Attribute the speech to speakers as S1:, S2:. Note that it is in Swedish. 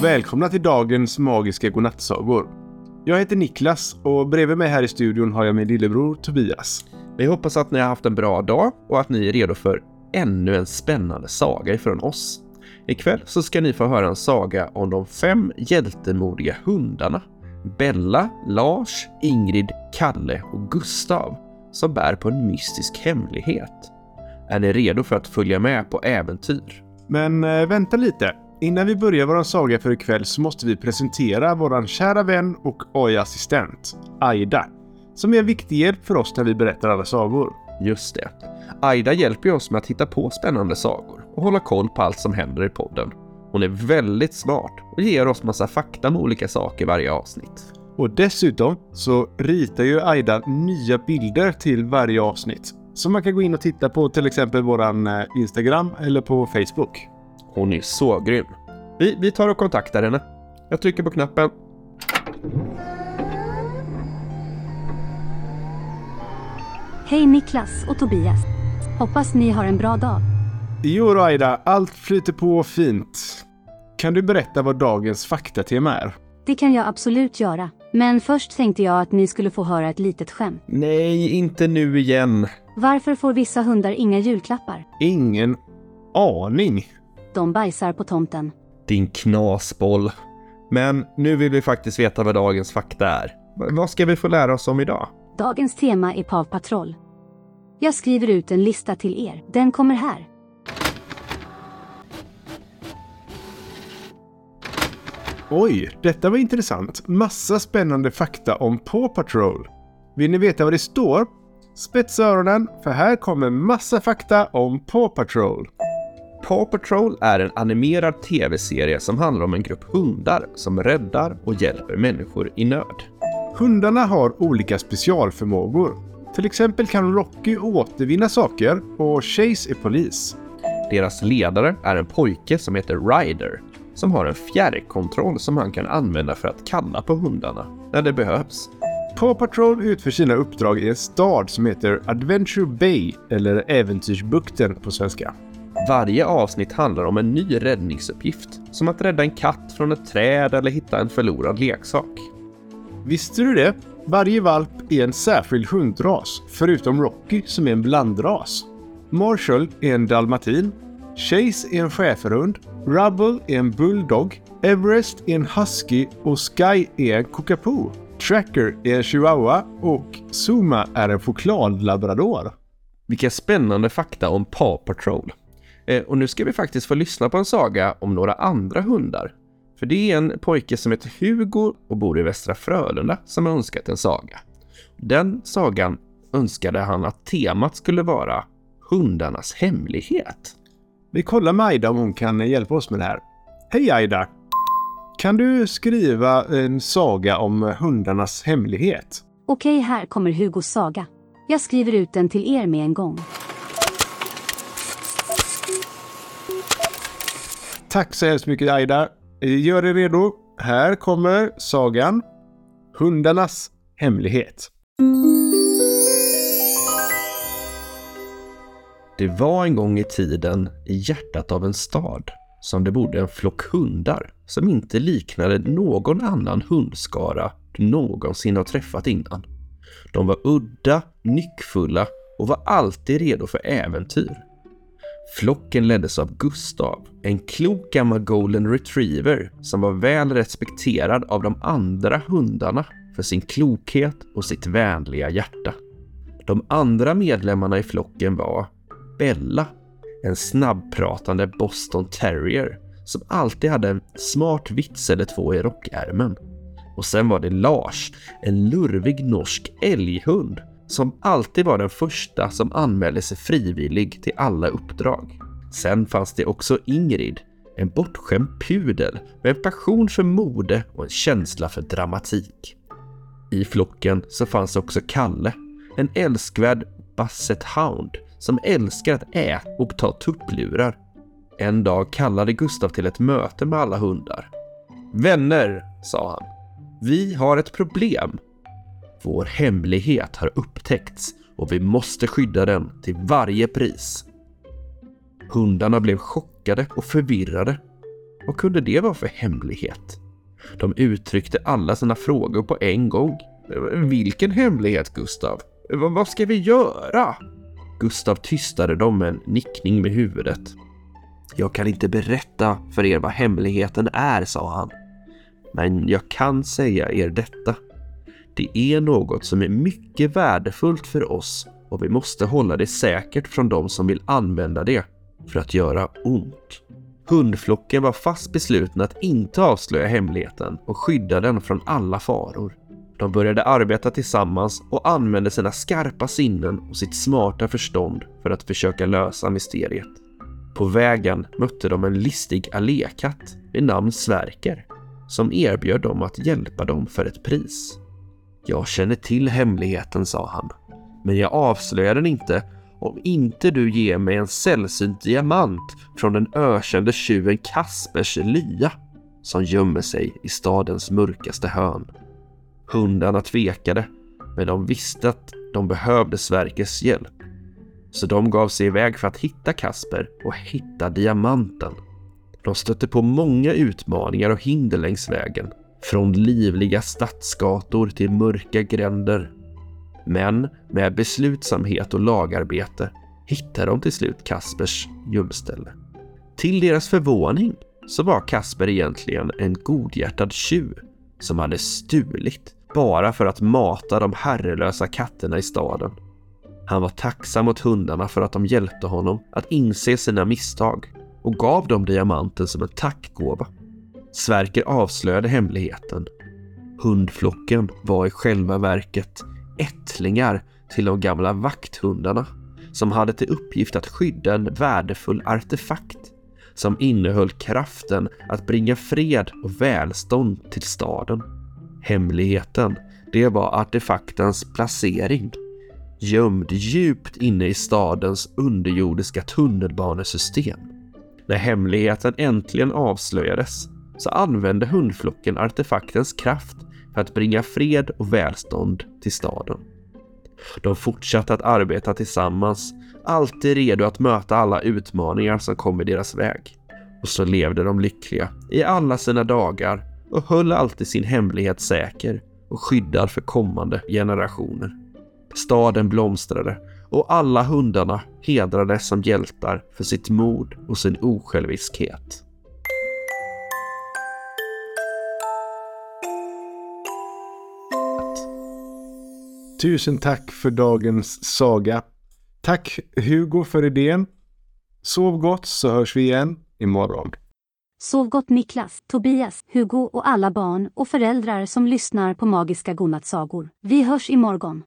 S1: och välkomna till dagens magiska godnattsagor. Jag heter Niklas och bredvid mig här i studion har jag min lillebror Tobias.
S2: Vi hoppas att ni har haft en bra dag och att ni är redo för ännu en spännande saga ifrån oss. Ikväll så ska ni få höra en saga om de fem hjältemodiga hundarna. Bella, Lars, Ingrid, Kalle och Gustav som bär på en mystisk hemlighet. Är ni redo för att följa med på äventyr?
S1: Men äh, vänta lite. Innan vi börjar vår saga för ikväll så måste vi presentera våran kära vän och AI-assistent, Aida, som är en viktig hjälp för oss när vi berättar alla sagor.
S2: Just det. Aida hjälper oss med att hitta på spännande sagor och hålla koll på allt som händer i podden. Hon är väldigt smart och ger oss massa fakta om olika saker varje avsnitt.
S1: Och dessutom så ritar ju Aida nya bilder till varje avsnitt. Som man kan gå in och titta på till exempel våran eh, Instagram eller på Facebook.
S2: Hon är så grym. Vi, vi tar och kontaktar henne. Jag trycker på knappen.
S3: Hej Niklas och Tobias. Hoppas ni har en bra dag.
S1: Jo då Aida, allt flyter på fint. Kan du berätta vad dagens faktatema är?
S3: Det kan jag absolut göra. Men först tänkte jag att ni skulle få höra ett litet skämt.
S2: Nej, inte nu igen.
S3: Varför får vissa hundar inga julklappar?
S1: Ingen aning.
S3: De bajsar på tomten.
S2: Din knasboll. Men nu vill vi faktiskt veta vad dagens fakta är. Vad ska vi få lära oss om idag?
S3: Dagens tema är Paw Patrol. Jag skriver ut en lista till er. Den kommer här.
S1: Oj, detta var intressant. Massa spännande fakta om Paw Patrol. Vill ni veta vad det står? Spetsa öronen, för här kommer massa fakta om Paw Patrol.
S2: Paw Patrol är en animerad tv-serie som handlar om en grupp hundar som räddar och hjälper människor i nöd.
S1: Hundarna har olika specialförmågor. Till exempel kan Rocky återvinna saker och Chase är polis.
S2: Deras ledare är en pojke som heter Ryder som har en fjärrkontroll som han kan använda för att kalla på hundarna när det behövs.
S1: Paw Patrol utför sina uppdrag i en stad som heter Adventure Bay, eller Äventyrsbukten på svenska.
S2: Varje avsnitt handlar om en ny räddningsuppgift, som att rädda en katt från ett träd eller hitta en förlorad leksak.
S1: Visste du det? Varje valp är en särskild hundras, förutom Rocky som är en blandras. Marshall är en dalmatin, Chase är en schäferhund, Rubble är en bulldog, Everest är en husky och Sky är en cockapoo. Tracker är en chihuahua och Zuma är en chokladlabrador.
S2: Vilka spännande fakta om Paw Patrol. Eh, och nu ska vi faktiskt få lyssna på en saga om några andra hundar. För det är en pojke som heter Hugo och bor i Västra Frölunda som har önskat en saga. Den sagan önskade han att temat skulle vara hundarnas hemlighet.
S1: Vi kollar med Aida om hon kan hjälpa oss med det här. Hej Aida! Kan du skriva en saga om hundarnas hemlighet?
S3: Okej, här kommer Hugos saga. Jag skriver ut den till er med en gång.
S1: Tack så hemskt mycket Aida. Gör er redo. Här kommer sagan Hundarnas hemlighet.
S2: Det var en gång i tiden i hjärtat av en stad som det bodde en flock hundar som inte liknade någon annan hundskara du någonsin har träffat innan. De var udda, nyckfulla och var alltid redo för äventyr. Flocken leddes av Gustav, en klok gammal golden retriever som var väl respekterad av de andra hundarna för sin klokhet och sitt vänliga hjärta. De andra medlemmarna i flocken var Bella, en snabbpratande Boston terrier som alltid hade en smart vits eller två i rockärmen. Och sen var det Lars, en lurvig norsk älghund som alltid var den första som anmälde sig frivillig till alla uppdrag. Sen fanns det också Ingrid, en bortskämd pudel med en passion för mode och en känsla för dramatik. I flocken så fanns också Kalle, en älskvärd basset hound som älskar att äta och ta tupplurar. En dag kallade Gustav till ett möte med alla hundar. Vänner, sa han. Vi har ett problem. Vår hemlighet har upptäckts och vi måste skydda den till varje pris. Hundarna blev chockade och förvirrade. Vad kunde det vara för hemlighet? De uttryckte alla sina frågor på en gång. Vilken hemlighet, Gustav? Vad ska vi göra? Gustav tystade dem med en nickning med huvudet. Jag kan inte berätta för er vad hemligheten är, sa han. Men jag kan säga er detta. Det är något som är mycket värdefullt för oss och vi måste hålla det säkert från de som vill använda det för att göra ont. Hundflocken var fast besluten att inte avslöja hemligheten och skydda den från alla faror. De började arbeta tillsammans och använde sina skarpa sinnen och sitt smarta förstånd för att försöka lösa mysteriet. På vägen mötte de en listig allékatt vid namn Sverker som erbjöd dem att hjälpa dem för ett pris. Jag känner till hemligheten, sa han, men jag avslöjar den inte om inte du ger mig en sällsynt diamant från den ökände tjuven Kaspers lya som gömmer sig i stadens mörkaste hörn. Hundarna tvekade, men de visste att de behövde Sverkers hjälp. Så de gav sig iväg för att hitta Kasper och hitta diamanten. De stötte på många utmaningar och hinder längs vägen. Från livliga stadsgator till mörka gränder. Men med beslutsamhet och lagarbete hittade de till slut Kaspers gömställe. Till deras förvåning så var Kasper egentligen en godhjärtad tjuv som hade stulit bara för att mata de herrelösa katterna i staden. Han var tacksam mot hundarna för att de hjälpte honom att inse sina misstag och gav dem diamanten som en tackgåva. Sverker avslöjade hemligheten. Hundflocken var i själva verket ättlingar till de gamla vakthundarna som hade till uppgift att skydda en värdefull artefakt som innehöll kraften att bringa fred och välstånd till staden. Hemligheten, det var artefaktens placering. Gömd djupt inne i stadens underjordiska tunnelbanesystem. När hemligheten äntligen avslöjades så använde hundflocken artefaktens kraft för att bringa fred och välstånd till staden. De fortsatte att arbeta tillsammans, alltid redo att möta alla utmaningar som kom i deras väg. Och så levde de lyckliga i alla sina dagar och höll alltid sin hemlighet säker och skyddad för kommande generationer. Staden blomstrade och alla hundarna hedrades som hjältar för sitt mod och sin osjälviskhet.
S1: Tusen tack för dagens saga. Tack Hugo för idén. Sov gott så hörs vi igen imorgon.
S3: Sov gott Niklas, Tobias, Hugo och alla barn och föräldrar som lyssnar på Magiska godnattsagor. Vi hörs imorgon.